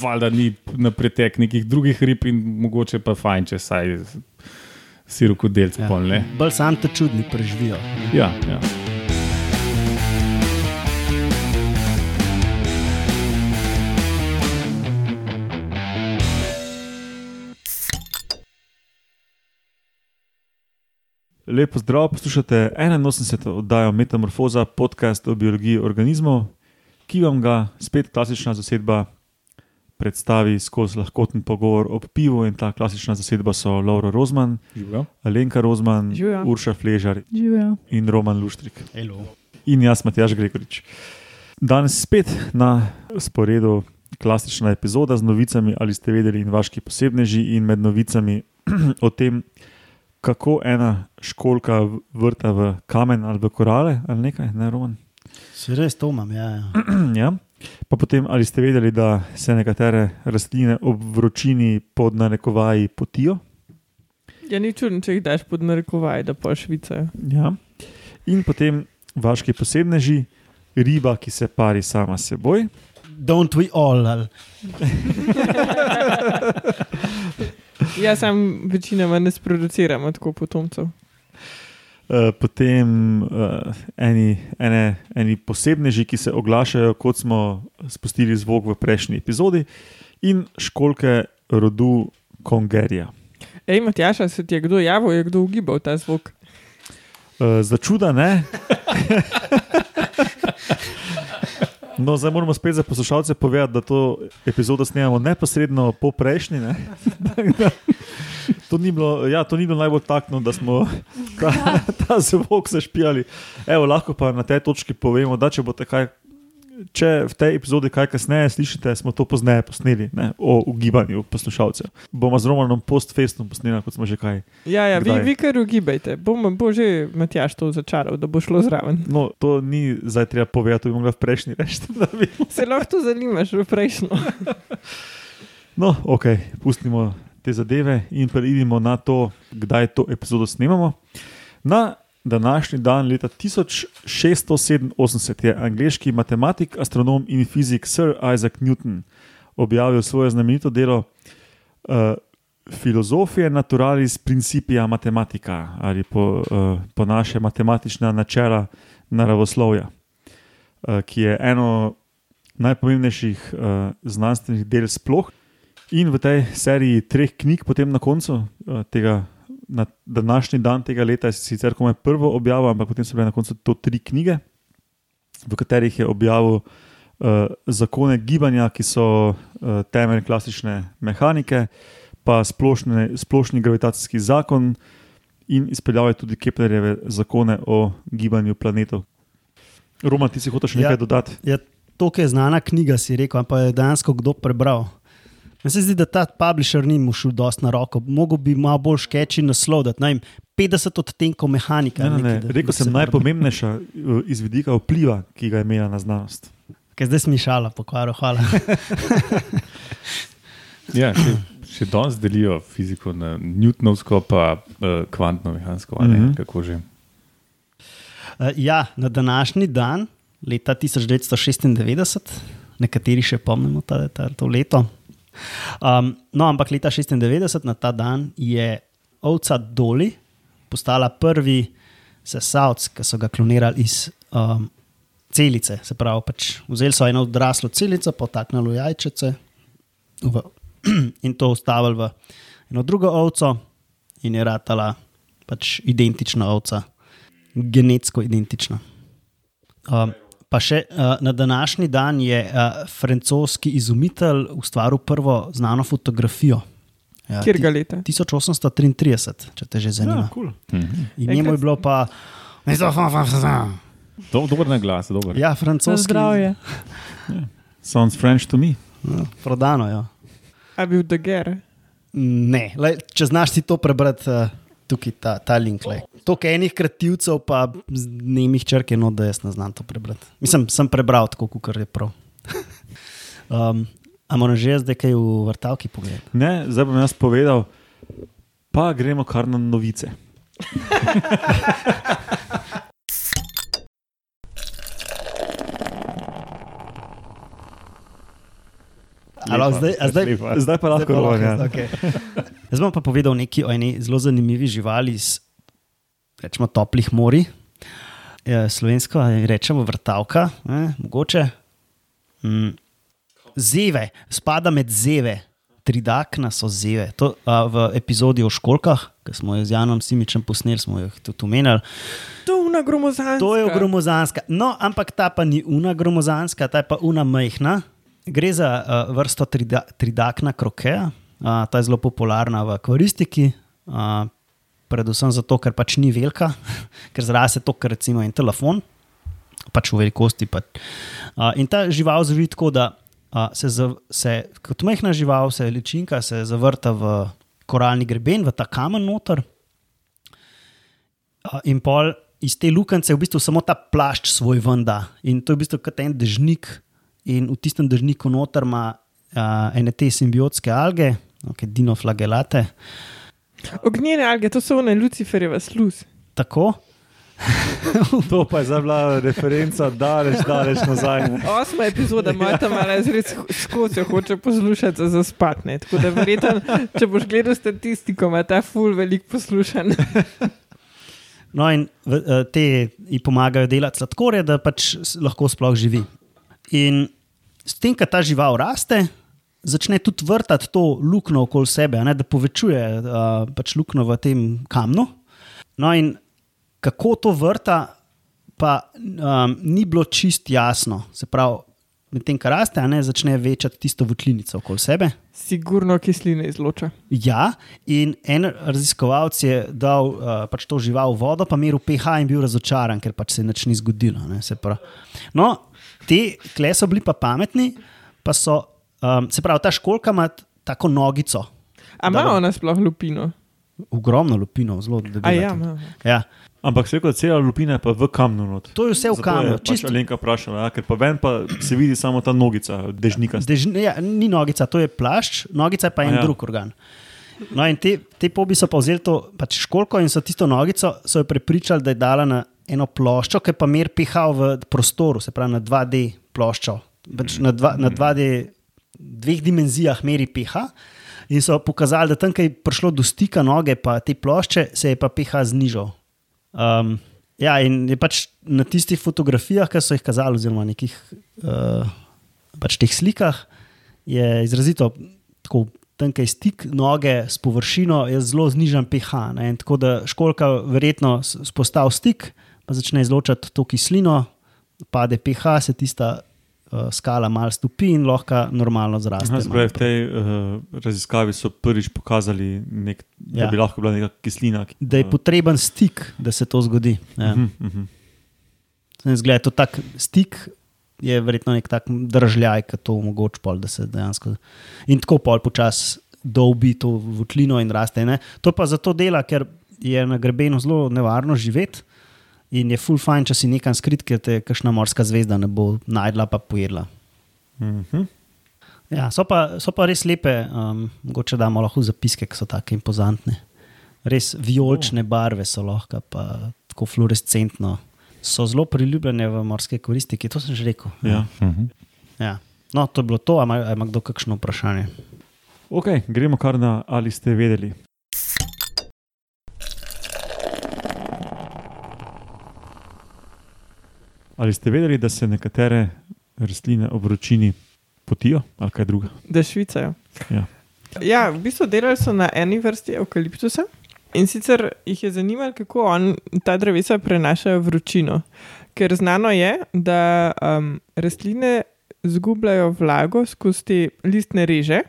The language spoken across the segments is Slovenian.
valjda ni na pretek nekih drugih rib in mogoče pa fajn, če saj sirokodelce Ja. pol, ne? Bolj sam te čudni preživijo. Ja, ja. Lepo zdrav, poslušate 81. oddajo Metamorfoza, podcast o biologiji organizmov, ki vam ga spet klasična zasedba predstavi skozi lahkoten pogovor ob pivu. In ta klasična zasedba so Laura Rozman, Živijo. Alenka Rozman, Živjo. Urša Fležar Živijo. in Roman Luštrik. Hello. In jaz, Matjaš Gregorič. Danes spet na sporedu klasična epizoda z novicami, ali ste vedeli, in vaški posebneži, in med novicami o tem, kako ena školka vrta v kamen ali v korale, ali nekaj, ne Roman. Si res to imam, ja. ja. ja. Pa potem, ali ste vedeli, da se nekatere rastline ob vročini pod narekovaji potijo. Ja, ni čudno, če jih daš pod narekovaj, da pa švicajo. Ja. In potem vaški posebneži, riba, ki se pari sama s seboj. Don't we all? Ali? Jaz sam večinoma ne sproduciramo tako potomcev. Uh, potem uh, eni, ene, eni posebneži, ki se oglašajo, kot smo spustili zvok v prejšnji epizodi, in školke rodu Kongerija. Ej, Matjaša, se ti je kdo javil, je kdo ugibal ta zvok? Uh, za čuda ne. No, zdaj moramo spet za poslušalce povedati, da to epizodo snemamo neposredno po prejšnji. Ne? To ni, bilo, ja, to ni bilo najbolj taktno, da smo ta, ta zvok zašpijali. Evo, lahko pa na tej točki povemo, da če boste kaj, če v tej epizodi kaj kasneje slišite, smo to pozneje posneli ne, o ugibanju poslušalcev. Bomo z Romanom post-festom posneli, kot smo že kaj. Ja, ja vi, vi kar ugibajte. Bo, bo že Matjaš to začaral, da bo šlo zraven. No, to ni zdaj treba povedati, to bi mogla v prejšnji reči. da bi- Se lahko to zanimaš v prejšnjo. No, ok, pustimo te zadeve in preidimo na to, kdaj to epizodo snemamo. Na današnji dan, leta 1687, je angliški matematik, astronom in fizik Sir Isaac Newton objavil svoje znamenito delo uh, Filozofije naturalis principia matematika ali po, uh, po naše matematična načela naravoslovja, uh, ki je eno najpomembnejših uh, znanstvenih del sploh. In v tej seriji treh knjig, potem na koncu uh, tega, na današnji dan tega leta, je sicer komaj prvo objavil, ampak potem so bile na koncu to tri knjige, v katerih je objavil uh, zakone gibanja, ki so uh, temelj klasične mehanike, pa splošne, splošni gravitacijski zakon, in izpeljal je tudi Keplerjeve zakone o gibanju planetov. Roman, ti si hočeš nekaj Ja. dodati? ja to, ki je znana knjiga, si rekel, pa je dejansko kdo prebral. Meni se zdi, da ta publisher ni mu šel dosti na roko. Mogoče bi malo bolj škeči naslov, da vem, 50 odtenkov mehanike. Ne, ali ne, ne. nekaj, da- Rekel da sem se najpomembnejša uh, iz vidika vpliva, ki ga je imela na znanost. Kaj zdaj smišala, pokvaril, hvala. Ja, še, še danes delijo fiziko na Newtonovsko, pa uh, kvantno mehansko. Mm Mhm. -hmm. Kako že? Uh, ja, na današnji dan, leta 1996, nekateri še pomnimo ta, ta, to leto. Um, no, ampak leta 1996, na ta dan, je ovca Doli postala prvi sesalc, ki so ga klonirali iz um, celice. Se pravi, pač vzeli so eno odraslo celico, potaknili jajčice v, in to ustavili v eno drugo ovco, in je ratala pač identična ovca genetsko identična. Um, pa še uh, na današnji dan je uh, francoski izumitelj ustvaril prvo znano fotografijo. Ja, Kjer ga leta? 1833, če te že zanima. Ja, cool. In njemu je bilo pa. Do, dober na glas, dober. Ja, francoski. zdravje. Sounds French to me. Ja, prodano, ja. A bil Dager? Ne, le, če znaš ti to prebrati, uh, tukaj ta, ta link. lej. Toliko enih kreativcev, pa z nemih črk je no, da jaz ne znam to prebrati. Mislim, sem prebral tako, kot je prav. um, a moram že zdaj kaj v vrtavki pogledati? Ne, zdaj bom jaz povedal, pa gremo kar na novice. Ali zdaj, zdaj, slepa. Zdaj pa lahko rovan. Ja. okay. Jaz bom pa povedal nekaj o eni zelo zanimivi živali iz rečemo, toplih morij. Slovensko je rečemo vrtavka, ne, mogoče. Mm. Zeve, spada med zeve, tridakna so zeve. To, a, v epizodi o školkah, ki smo jo z Janom Simičem posneli, smo jih tudi omenjali. To je una gromozanska. To je gromozanska. No, ampak ta pa ni una gromozanska, ta je pa una majhna. Gre za uh, vrsto trida, tridakna krokeja. Uh, ta je zelo popularna v akvaristiki, uh, predvsem zato, ker pač ni velika, ker zraste to, kar recimo en telefon, pač v velikosti. Pač. Uh, in ta žival živi tako, da uh, se, zav, se kot majhna žival, se ličinka, se zavrta v koralni greben, v ta kamen noter. Uh, in pol iz te luknjice v bistvu samo ta plašč svoj venda. In to je v bistvu kot en dežnik, in v tistem dežniku noter ima uh, ene te simbiotske alge, okay, dinoflagelate. Ognjene alge, to so one Luciferjeva sluz. Tako. To pa je zdaj bila referenca, daleč, daleč nazaj. ne. Osma epizoda, moja tam res skozi hoče poslušati za spatne. Tako da verjetno, če boš gledal statistiko, ima ta ful velik poslušan. No, in te ji pomagajo delati sladkorje, da pač lahko sploh živi. In s tem, ko ta žival raste, začne tudi vrtati to luknjo okoli sebe, ne, da povečuje uh, pač luknjo v tem kamnu. No, in kako to vrta, pa um, ni bilo čist jasno. Se pravi, medtem ko raste, ne, začne večati tisto votlinico okoli sebe. Sigurno kisline izloča. Ja, in en raziskovalec je dal uh, pač to žival v vodo, pa meril pH in bil razočaran, ker pač se nič ni zgodilo. Ne, se pravi. no, te kle so bili pa pametni, pa so, um, se pravi, ta školka ima tako nogico, A ima ona sploh lupino? ogromno lupino, zelo debelo. Ja, ima. ja. Ampak se kot cela lupina je pa v kamnu. Not. To je vse v Zato kamnu. je Pač Alenka vprašala, ja, ker pa ven pa se vidi samo ta nogica, dežnika. Dež, ja, ni nogica, to je plašč, nogica je pa en A ja. drug organ. No, in te, te pobi so pa vzeli to pač školko in so tisto nogico so jo prepričali, da je dala na eno ploščo, ki pa mer piha v prostoru, se pravi na 2D ploščo. Pač na, dva, na 2D, dveh dimenzijah meri piha. In so pokazali, da tam, ko je prišlo do stika noge, pa te plošče, se je pa piha znižal. Um, ja, in je pač na tistih fotografijah, ki so jih kazali, oziroma nekih uh, pač teh slikah, je izrazito tako. Tenkaj stik noge s površino je zelo znižen pH. Ne? Tako da školka verjetno s- spostavi stik, pa začne izločati to kislino, pade pH, se tista uh, skala malo stopi in lahko normalno zraste. Aha, pravi, v tej uh, raziskavi so prvič pokazali, nek, ja. Da bi lahko bila neka kislina. ki- Da je potreben stik, da se to zgodi. Ja. Mhm, mhm. Zgleda, to tak stik je verjetno nek tak držljaj, ki to omogoča, pol, da se dejansko in tako pol počasi dolbi to votlino in raste. Ne? To pa zato dela, ker je na grebenu zelo nevarno živeti in je full fajn, če si nekam skrit, ker te kakšna morska zvezda ne bo najdla pa pojedla. Mhm. Ja, so, pa, so pa res lepe, um, mogoče damo lahko zapiske, ki so tako impozantne. Res vijolične barve so lahko, pa tako fluorescentno. So zelo priljubljene v morske koristiki, to sem že rekel. Ja. Mhm. Ja. No, to je bilo to, ali ima kdo kakšno vprašanje? Ok, gremo kar na ali ste vedeli. Ali ste vedeli, da se nekatere rastline ob vročini potijo ali kaj druga? Da švicajo. Ja. Ja, v bistvu delali so na eni vrsti evkaliptusa in sicer jih je zanimalo, kako on, ta drevesa prenašajo vročino. Ker znano je, da um, rastline zgubljajo vlago skozi te listne reže,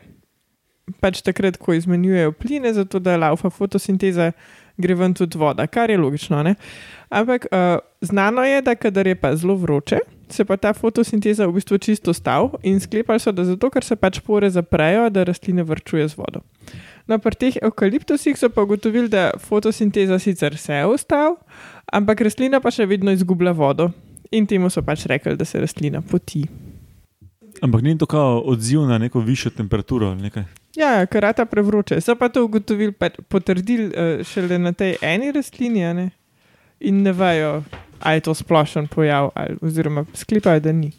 pač takrat, ko izmenjujejo pline, zato da laufa fotosinteza, gre ven tudi voda, kar je logično. Ne? Ampak uh, znano je, da kadar je pa zelo vroče, se pa ta fotosinteza v bistvu čisto stav in sklepali so, da zato, ker se pač pore zaprejo, da rastline vrčuje z vodo. No, pri teh evkaliptusih so pa ugotovili, da fotosinteza sicer se je ustav, ampak rastlina pa še vedno izgublja vodo. In temu so pač rekli, da se rastlina poti. Ampak ni to kao odziv na neko višjo temperaturo ali nekaj. Ja, ja, karata prevroče. So pa to ugotovili, pa potrdili uh, šele na tej eni rastlini, a ne? in ne vejo, ali je to splošen pojav, ali, oziroma sklepajo, da ni.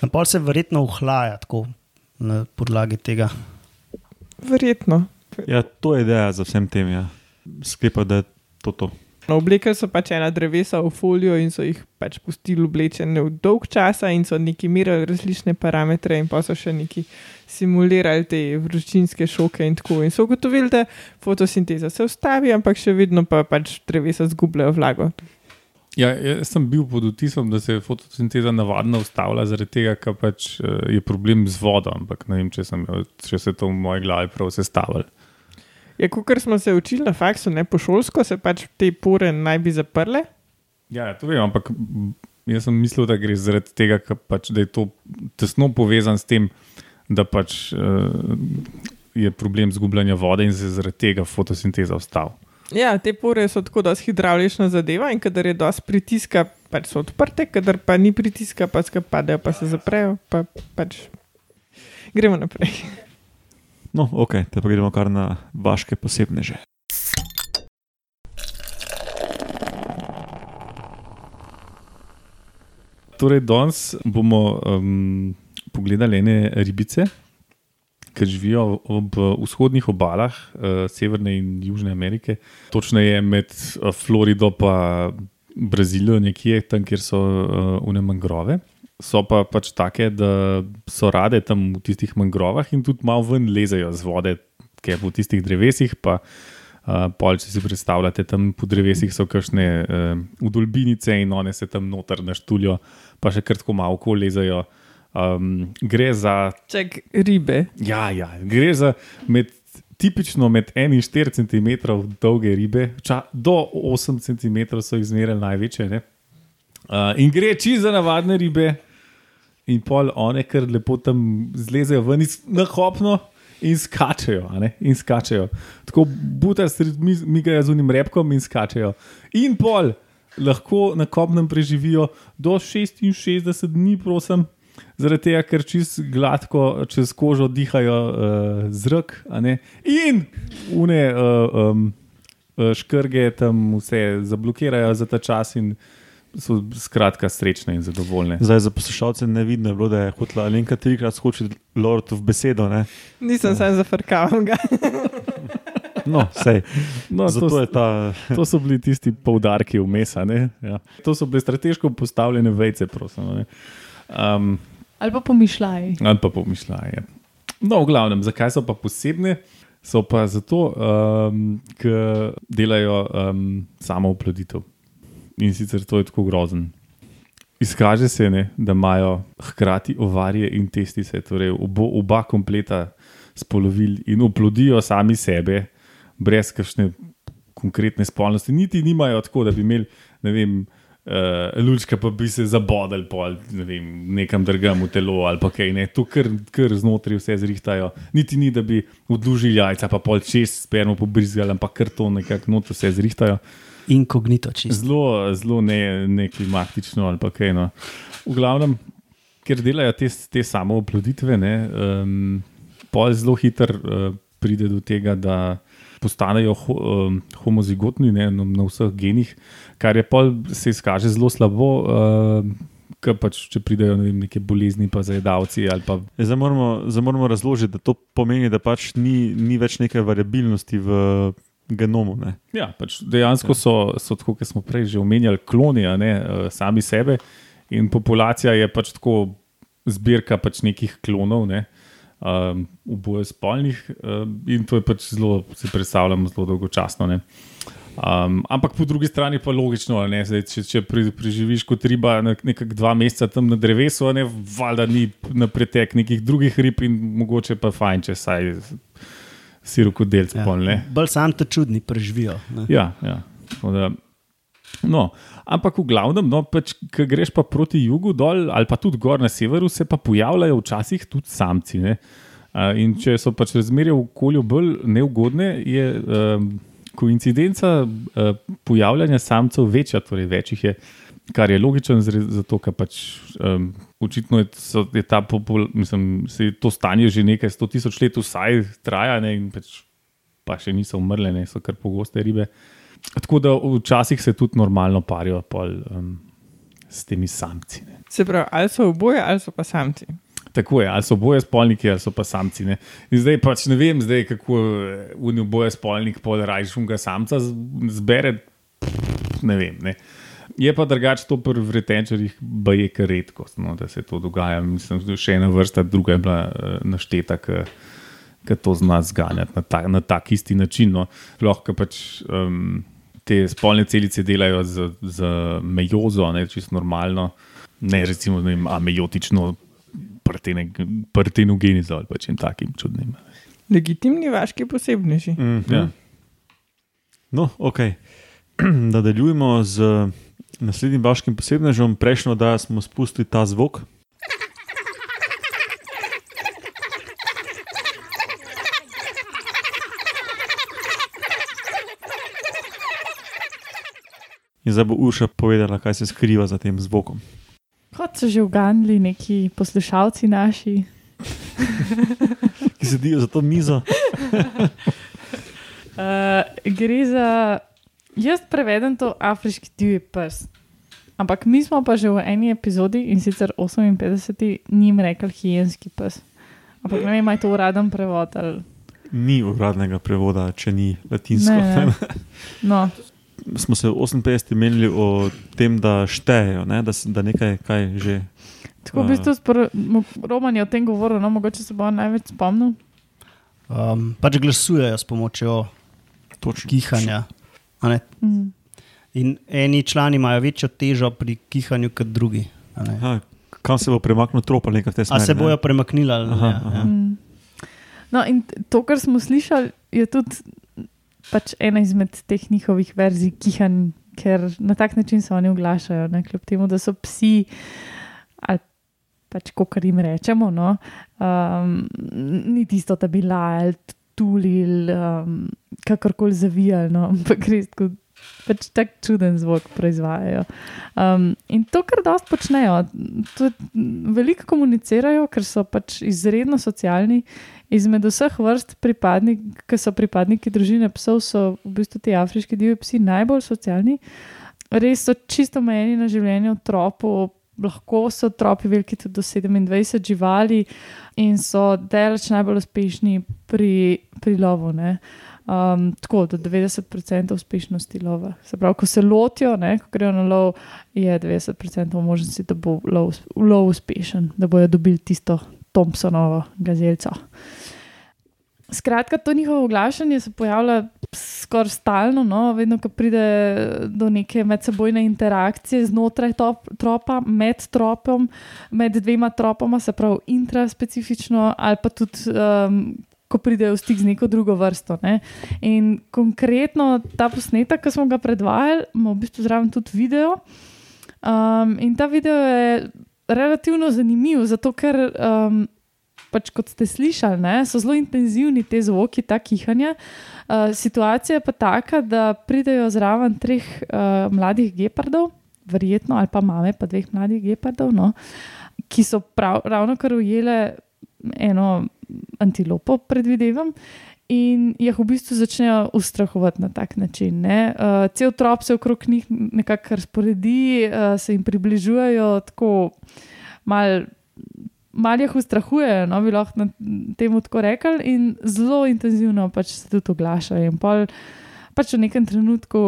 Tam pol se verjetno uhlaja tako na podlagi tega. Verjetno. Ja, to je ideja za vsem tem. Ja. Sklepa, da je to to. No, Oblekli so pač ena drevesa v folijo in so jih pač pustili oblečene v dolg čas, in so neki merili različne parametre, in pa so še neki simulirali te vročinske šoke in tako. In so ugotovili, da fotosinteza se ustavi, ampak še vedno pa pač drevesa zgubljajo vlago. Ja, jaz sem bil pod vtisom, da se je fotosinteza navadno ustavlja, zaradi tega, ker pač eh, je problem z vodo, ampak ne vem, če, sem, če se to v moji glavi prav sestavlja. Ja, kot smo se učili na faksu, ne po šolsko, se pač te pore naj bi zaprle. Ja, to vem, ampak jaz sem mislil, da gre zaradi tega, pač, da je to tesno povezan s tem, da pač uh, je problem zgubljanja vode in se je zaradi tega fotosinteza ustavil. Ja, te pore so tako dosti hidravlična zadeva in kadar je dosti pritiska, pač so odprte, kadar pa ni pritiska, pa se padejo, pa se zaprejo. Pa pač gremo naprej. No, ok, te pa gremo kar na vaše posebneže. Torej, danes bomo um, pogledali ene ribice, ki živijo ob vzhodnih obalah uh, Severne in Južne Amerike, točneje med uh, Florido in Brazilijo, nekje tam, kjer so uh, une mangrove. So pa pač take, da so rade tam v tistih mangrovah in tudi malo ven lezejo z vode, ki je v tistih drevesih. Pa, uh, pol, če si predstavljate, tam po drevesih so kakšne uh, udolbinice in one se tam noter naštuljo, pa še kratko malo okoli lezejo. Um, gre za Ček, ribe. Ja, ja, gre za med, tipično med 1 in 4 cm dolge ribe, ča, do 8 cm so zmeraj največje. ne. Uh, in gre čisto za navadne ribe, in pol one, ker lepo tam zlezejo ven iz- na kopno. In skačejo, in skačejo. Tako buta, mi, mi ga z unim repkom in skačejo. In pol lahko na kopnem preživijo do 66 dni, prosim, zaradi tega, ker čist gladko čez kožo dihajo uh, zrak. In une uh, um, uh, škrge tam vse zablokirajo za ta čas in so skratka srečne in zadovoljne. Zdaj za poslušalce ne vidno je bilo, da je hotela Alenka trikrat skočiti Lord v besedo. Ne? Nisem sam zafrkaval ga. No, sej. No, Zato to, je ta. to so bili tisti poudarki vmes. a ne. Ja. To so bile strateško postavljene vejce, prosim. a ne. Um, Ali pa pomišljaj. Ali pa pomišljaje. No, v glavnem, zakaj so pa posebne? So pa zato, um, ker delajo um, samo oploditev. In sicer to je tako grozen. Izkaže se, ne, da imajo hkrati ovarje in testise, torej obo, oba kompleta spolovil in oplodijo sami sebe, brez kakšne konkretne spolnosti. Niti nimajo tako, da bi imeli, ne vem, uh, lučka, pa bi se zabodali pol, ne vem, nekam drugam v telo ali pa kaj. Ne. To kar, kar znotraj vse zrihtajajo. Niti ni, da bi odlužili jajca, pa pol čez spermo pobrizgali, ampak kar to nekako noter vse zrihtajajo. Inkognito čisto. Zelo, zelo ne, neklimatično ali pa kaj. No. V glavnem, ker delajo te, te samo oploditve, ne, um, pol zelo hitro uh, pride do tega, da postanejo ho, um, homozigotni ne, na, na vseh genih, kar je pol se izkaže zelo slabo. Uh, Ker pač, če pridejo ne vem, neke bolezni, pa zajedavci ali pa Ja, Zdaj moramo, zdaj moramo razložiti, da to pomeni, da pač ni, ni več neke variabilnosti v genomu. Ne? Ja, pač dejansko so, so tako, kot smo prej že omenjali, kloni, ne, eh, sami sebe. In populacija je pač tako zbirka pač nekih klonov, ne, um, oboje spolnih, um, in to je pač zelo, si predstavljamo, zelo dolgočasno. Ne. Um, ampak po drugi strani pa logično, ne, zdaj, če, če pri, preživiš kot riba ne- nekako dva meseca tam na drevesu, a ne, valjda ni na pretek nekih drugih rib in mogoče pa fajn, če saj sirokodelce ja. pol. Bolj sam te čudni preživijo. ne. Ja, ja. Da, no, ampak v glavnem, no, pač, ko greš pa proti jugu dol ali pa tudi gor na severu, se pa pojavljajo včasih tudi samci. Ne? In če so pač razmere v okolju bolj neugodne, je um, koincidenca uh, pojavljanja samcev večja, torej več jih je. Kar je logično, zato ker pač um, očitno je, so, je ta popul, mislim, se je to stanje že nekaj sto tisoč let, vsaj traja, ne, in pač, pa še niso umrle, ne, so kar pogoste ribe. Tako da včasih se tudi normalno parijo pol, um, s temi samci. Ne. Se pravi, ali so oboje, ali so pa samci. Tako je, ali so boje spolniki, ali so pa samci. Ne. In zdaj pač ne vem, zdaj, kako v boje spolnik podarajšunga samca z- zbere. pff, Ne vem. Ne. Je pa drugače to pri vretenčarjih, pa je kar redkost, no, da se to dogaja. Mislim, da še ena vrsta, druga je bila uh, našteta, ki to zna zganjati na, ta, na tak isti način. No. Lahko pač um, te spolne celice delajo z, z mejozo, ne čisto normalno, ne recimo ne vem, amejotično partenogenizo ali pa čem takim čudnim. Legitimni vaški posebneži. Mm -hmm. Ja. No, ok. Nadaljujemo z naslednjim vaškim posebnežem. Prejšnjo, da smo spustili ta zvok. In zdaj bo Urša povedala, kaj se skriva za tem zvokom. Kot so že uganili neki poslušalci naši, Ki sedijo za to mizo. uh, gre za, jaz prevedem to afriški divji pes. Ampak mi smo pa že v eni epizodi in sicer 58. njim rekli hijenski pes. Ampak ne vem, ali je to uraden prevod ali Ni uradnega prevoda, če ni latinsko. Ne, ne. No, Smo se v 58 menili o tem, da štejejo, ne? da, da nekaj kaj že. tako v bistvu sporo, mo- Roman je o tem govoril, no, mogoče se bo največ spomnil. Um, pač glasujejo s pomočjo Točno. kihanja. a ne. Mm. In eni člani imajo večjo težo pri kihanju kot drugi. a ne. Aha, kam se bo premaknil trop ali nekaj v tej A smeri? se bojo premaknili ali ne? Aha, ja, aha. ja. Mm. No, in to, kar smo slišali, je tudi pač ena izmed teh njihovih verzij kihanj, ker na tak način se oni oglašajo, ne, kljub temu, da so psi ali pač, kot jim rečemo, no, um, ni tisto, da bi lajali, tulili, um, kakorkoli zavijali, no, ampak res tako. Pač tak čuden zvok proizvajajo. Um, in to, kar dosti počnejo, to veliko komunicirajo, ker so pač izredno socialni. Izmed vseh vrst pripadnikov, ki so pripadniki družine psov, so v bistvu ti afriški divji psi najbolj socialni. Res so čisto omejeni na življenje v tropu, lahko so tropi veliki tudi do 27 živali in so delač najbolj uspešni pri, pri lovu. Ne. Um, tako do 90% uspešnosti lova. Se pravi, ko se lotijo, ne, ko grejo na lov, je 90% možnosti, da bo lov, lov uspešen, da bojo dobili tisto Thompsonovo gazelco. Skratka, to njihovo oglašanje se pojavlja skoraj stalno, no? vedno, ko pride do neke medsebojne interakcije znotraj top, tropa, med tropom, med dvema tropoma, se pravi intraspecifično, ali pa tudi. Um, Ko pridejo v stik z neko drugo vrsto. Ne? In konkretno ta posnetek, ki smo ga predvajali, ima v bistvu zraven tudi video. Um, in ta video je relativno zanimiv, zato ker, um, pač kot ste slišali, ne, so zelo intenzivni te zvoki, ta kihanja. Uh, situacija je pa taka, da pridejo zraven treh uh, mladih gepardov, verjetno, ali pa mame, pa dveh mladih gepardov, no, ki so prav, ravno kar ujele eno antilopo, predvidevam. In jih v bistvu začnejo ustrahovati na tak način. ne. Uh, cel trop se okrog njih nekako razporedi, uh, se jim približujejo, tako malo mal jih ustrahujejo, no, bi lahko na temu tako rekli, in zelo intenzivno pač se tudi oglašajo. In pol, pač v nekem trenutku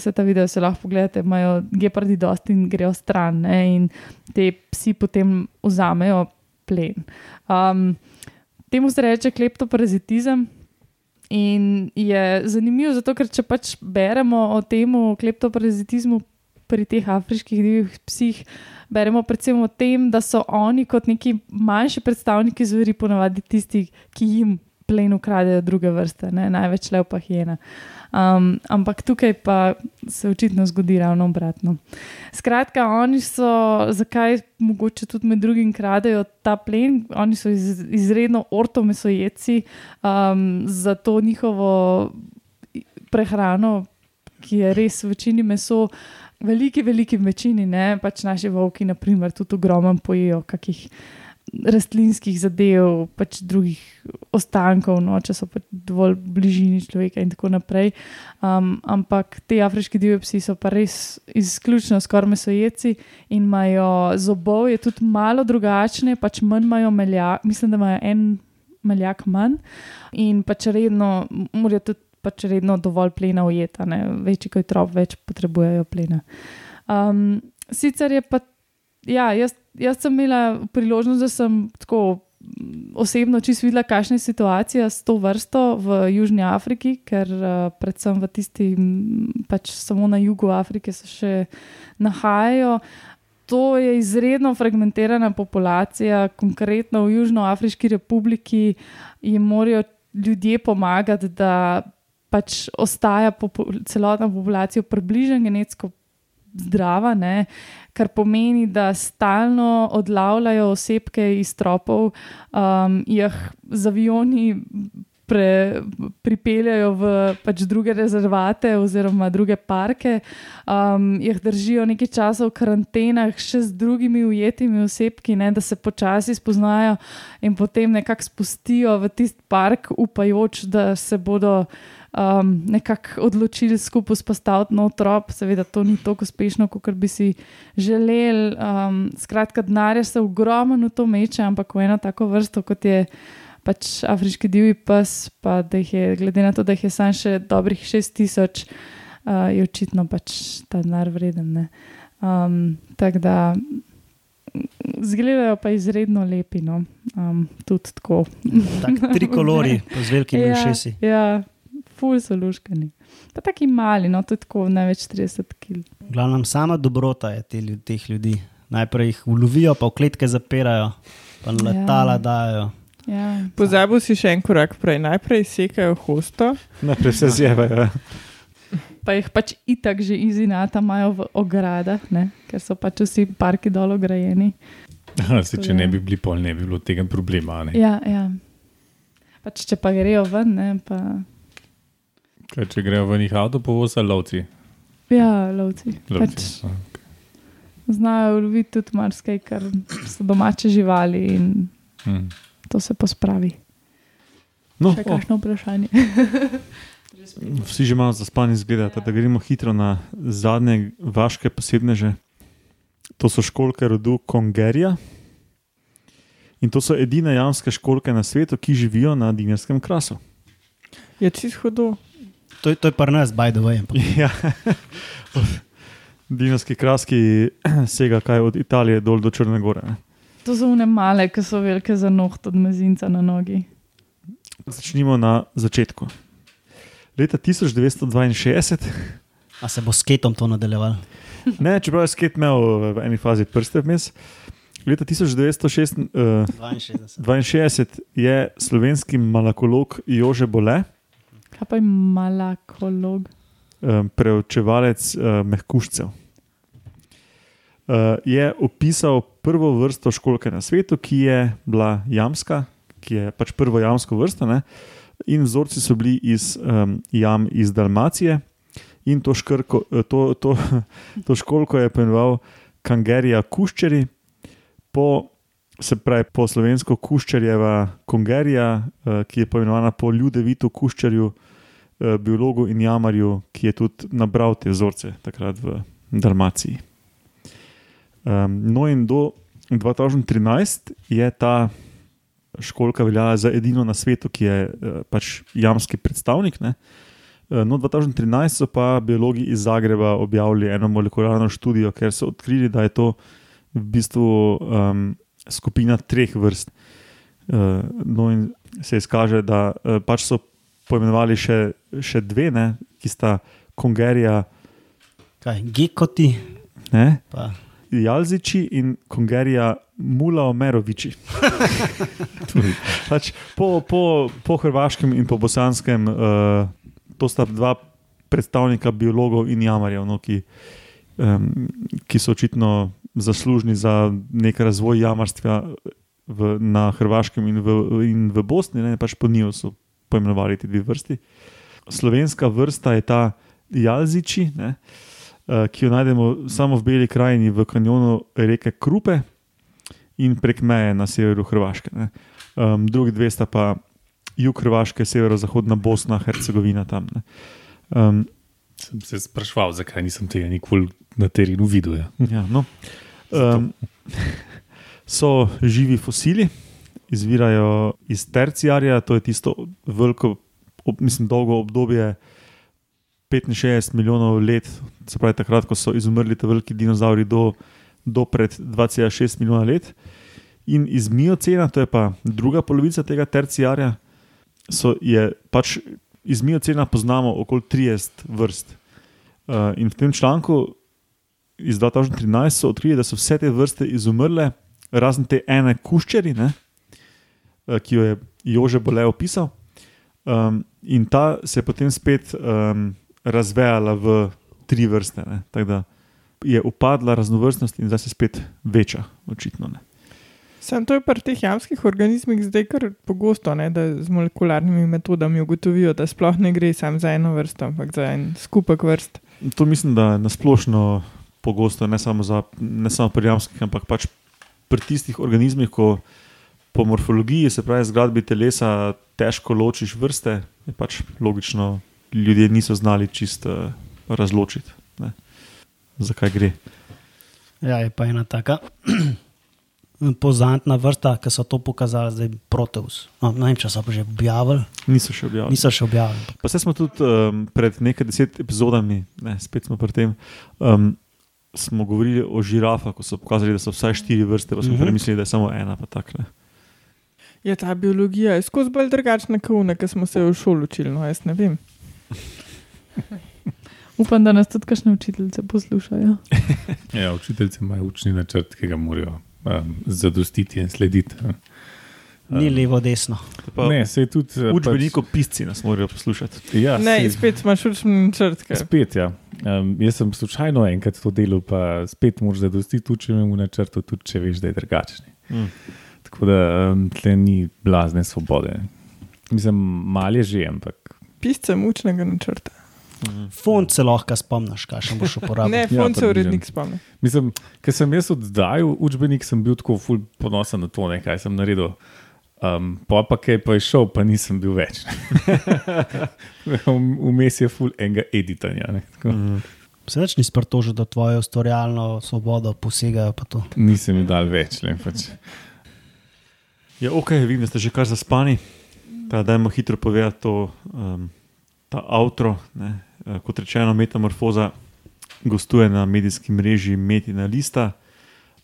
se ta video se lahko pogledate, imajo gepardi dosti in grejo stran, ne, in te psi potem vzamejo plen. Um, temu se reče kleptoparazitizem. In je zanimivo, zato ker če pač beremo o tem kleptoparazitizmu pri teh afriških divjih psih, beremo predvsem o tem, da so oni kot neki manjši predstavniki zveri, ponavadi tisti, ki jim plen ukradejo druge vrste, ne? največ lev pa hiena. Um, ampak tukaj pa se očitno zgodi ravno obratno. Skratka, oni so, zakaj mogoče tudi med drugim kradejo ta plen, oni so iz, izredno ortomesojedci, um, zato njihovo prehrano, ki je res v večini meso, veliki, veliki večini, ne pač naši volki, naprimer, tudi ogromno pojejo, kakih rastlinskih zadev, pač drugih ostankov, no, če so pač dovolj bližini človeka in tako naprej. Um, ampak te afriški divji psi so pa res izključno skoraj mesojeci in imajo zobov, je tudi malo drugačne, pač manj imajo melja, mislim, da imajo en meljak manj in pač redno, morajo tudi pač redno dovolj plena ujeta, ne? večji kot trop, več potrebujejo plena. Um, sicer je pa, ja, jaz, jaz sem imela priložnost, da sem tako osebno čisto videla, kakšna je situacija s to vrsto v Južni Afriki, ker uh, predvsem v tisti, pač samo na jugu Afrike se še nahajajo. To je izredno fragmentirana populacija, konkretno v Južnoafriški republiki jim morajo ljudje pomagati, da pač ostaja popu celotna populacija približno genetsko zdrava, ne? kar pomeni, da stalno odlavljajo osebke iz tropov, um, jih z avioni pre, pripeljajo v pač druge rezervate oziroma druge parke, um, jih držijo nekaj časa v karantenah še z drugimi ujetimi osebki, ne, da se počasi spoznajo in potem nekako spustijo v tisti park, upajoč, da se bodo um, nekako odločili skupaj spostaviti nov trop. Seveda to ni tako uspešno, kot bi si želeli. Um, skratka, denarja se ogromno v to meče, ampak v eno tako vrsto, kot je pač afriški divji pes, pa da jih je, glede na to, da jih je samo še dobrih 6000, uh, je očitno pač ta denar vreden. ne. Um, Tako da izgledajo pa izredno lepi, no. um, tudi tako. Tak, tri kolori, z velikimi ja, ušesi. ja, ful so luškani. Pa taki mali, no, to je tako največ 30 kg. Glavno, sama dobrota je te, teh ljudi. Najprej jih ulovijo, pa v kletke zapirajo, pa na letala Ja. dajo. Ja. Pozabil si še en korak prej. Najprej sekajo hosto, Najprej se zjevajo. Pa jih pač itak že izinata imajo v ogradah, ne? ker so pač vsi parki dol ograjeni. Se, če ne bi bili pol, ne bi bilo tega problema. a ne. Ja, ja. Pač, če pa grejo ven, ne, pa Kaj, če grejo v njih avto, povoza lovci. ja, lovci. lovci. Pač znajo loviti tudi marsikaj, kar so domače živali in Hmm. to se pospravi. No, Še kakšno vprašanje? Vsi že malo zaspani izgledate, da gremo hitro na zadnje vaške posebneže. To so školke rodu Kongerija. In to so edine jamske školke na svetu, ki živijo na Dinjarskem krasu. je čist hudo. To, to je pa nas, by the way. ampak Ja. Dinarski kras, ki sega kaj od Italije dol do Črne Gore. Ne. To so une male, ki so velike za noht od mezinca na nogi. Začnimo na začetku. Leta 1962, A se bo s ketom to nadaljeval? ne, čeprav je sket imel v eni fazi prste vmes, leta 1962 uh, 62. 62 je slovenski malakolog Jože Bole, Kaj pa je malakolog? um, preučevalec uh, mehkužcev. Uh, je opisal prvo vrsto školke na svetu, ki je bila jamska, ki je pač prvo jamsko vrsto, ne? in vzorci so bili iz um, jam iz Dalmacije. In to, škrko, to, to, to školko je poimenoval Kangerija Kuščeri, po, se pravi po slovensko Kuščerjeva Kongerija, eh, ki je poimenovana po Ljudevitu Kuščerju, eh, biologu in jamarju, ki je tudi nabral te vzorce takrat v Dalmaciji. No, in do 2013 je ta školka veljala za edino na svetu, ki je eh, pač jamski predstavnik. Ne? No, 2013 so pa biologi iz Zagreba objavili eno molekularno študijo, ker so odkrili, da je to v bistvu um, skupina treh vrst. Uh, no, in se izkaže, da uh, pač so poimenovali še, še dve, ne, ki sta Kongerija, Kaj, gekoti, ne, pa Jalziči in Kongerija Mula Omeroviči. pač po, po, po hrvaškem in po bosanskem, uh, to sta dva predstavnika biologov in jamarjev, no, ki, um, ki so očitno zaslužni za nek razvoj jamarstva v, na Hrvaškem in v, in v Bosni, ne, pač po njiju so poimenovali ti dve vrsti. Slovenska vrsta je ta Jalziči, ne, eh, ki jo najdemo samo v Beli krajini, v kanjonu reke Krupe. in prek meje na severu Hrvaške. ne. Um, drugi dve sta pa jug Hrvaške, severozahodna Bosna, Hercegovina tam. ne. Um, Sem se sprašval, zakaj nisem tega nikoli na terenu videl. Ja. Ja, no. Um, so živi fosili, izvirajo iz terciarja, to je tisto veliko, ob, mislim, dolgo obdobje 65 milijonov let, se pravi takrat, ko so izumrli ti veliki dinozauri, do, do pred 2,6 milijona let. In iz miocena, to je pa druga polovica tega terciarja, so, je pač iz miocena poznamo okoli 30 vrst. Uh, in v tem članku iz 2013 so odkrili, da so vse te vrste izumrle, razen te ene kuščeri, ne, eh, ki jo je Jože Bole opisal. Um, in ta se je potem spet um, razvejala v tri vrste. ne. Tako da je upadla raznovrstnost in zdaj se spet veča, očitno. Ne. Sam to je pri teh jamskih organizmih zdaj kar pogosto, ne, da z molekularnimi metodami ugotovijo, da sploh ne gre samo za eno vrsto, ampak za en skupek vrst. To mislim, da je nasplošno pogosto, ne samo, za, ne samo pri jamskih, ampak pač pri tistih organizmih, ko po morfologiji, se pravi zgradbi telesa, težko ločiš vrste, je pač logično, ljudje niso znali čist uh, razločiti, ne, zakaj gre. Ja, je pa ena taka pozantna vrsta, ki so to pokazali, zdaj Proteus. No, ne vem, če so že objavili, Niso še objavili. niso še objavili. Pa se smo tudi um, pred nekaj deset epizodami, ne, spet smo pri tem, um, smo govorili o žirafah, ko so pokazali, da so vsaj štiri vrste, pa smo uh Mhm. -huh. premislili, da je samo ena. pa tak, ne. Ja, ta biologija je skozi bolj drugačna kot ki smo se v šoli učili. No, jaz ne vem. Upam, da nas tudi kakšne učiteljice poslušajo. Ja, učiteljci imajo učni načrt, ki ga morajo um, zadostiti in slediti. Ni levo, desno. Pa Ne, se je tudi. eh, Učbeniko pisci nas morajo poslušati. Pač, ja, Ne, saj- spet imaš učni načrt. ker- Spet, ja. Um, jaz sem slučajno enkrat to delal, pa spet moraš zadostiti učenemu načrtu, tudi če veš, da je drugačen. Mm. Tako da um, tle ni blazne svobode. Mislim, mal je že, ampak Piscem učnega načrta. Mhm. Font se lahko spomniš, kaj še boš uporabil. Ne, Ja, fond se približno. urednik spomni. Mislim, ker sem jaz oddajal učbenik, sem bil tako ful ponosen na to, ne, kaj sem naredil. Um, pa pa kaj pa je šel, pa nisem bil več. Vmes je ful enega editanja. Ne, tako. Mm. Se več nisi pritožil, da tvojo ustvarjalno svobodo posegajo. pa to. Nisem jim dal več. Ne, pač. Ja, ok, vidim, da ste že kar zaspani. Pa dajmo hitro povedati to, um, ta outro. Ne. Eh, Kot rečeno, metamorfoza gostuje na medijski mreži Metina Lista.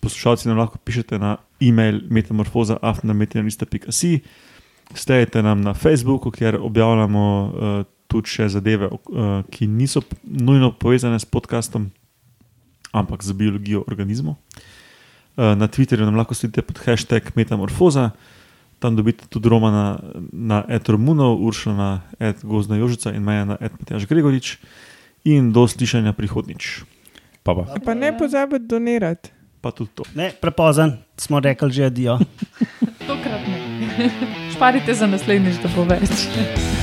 Poslušalci nam lahko pišete na e-mail metamorfoza.afnametinalista.si. Stejte nam na Facebooku, kjer objavljamo uh, tudi še zadeve, uh, ki niso nujno povezane s podkastom, ampak z biologijo organizmov. Uh, na Twitterju nam lahko sledite pod hashtag Metamorfoza, tam dobite tudi Romana na Etromunov, Uršla na Ed Gozna Jožica in Maja na Ed Matjaš Gregorič. In do slišanja prihodnič. Pa pa. Pa ne pozabite donirati. Pa tudi to. Ne, prepozen, smo rekli že adijo. Tokrat ne. Šparite za naslednjič, da bo več.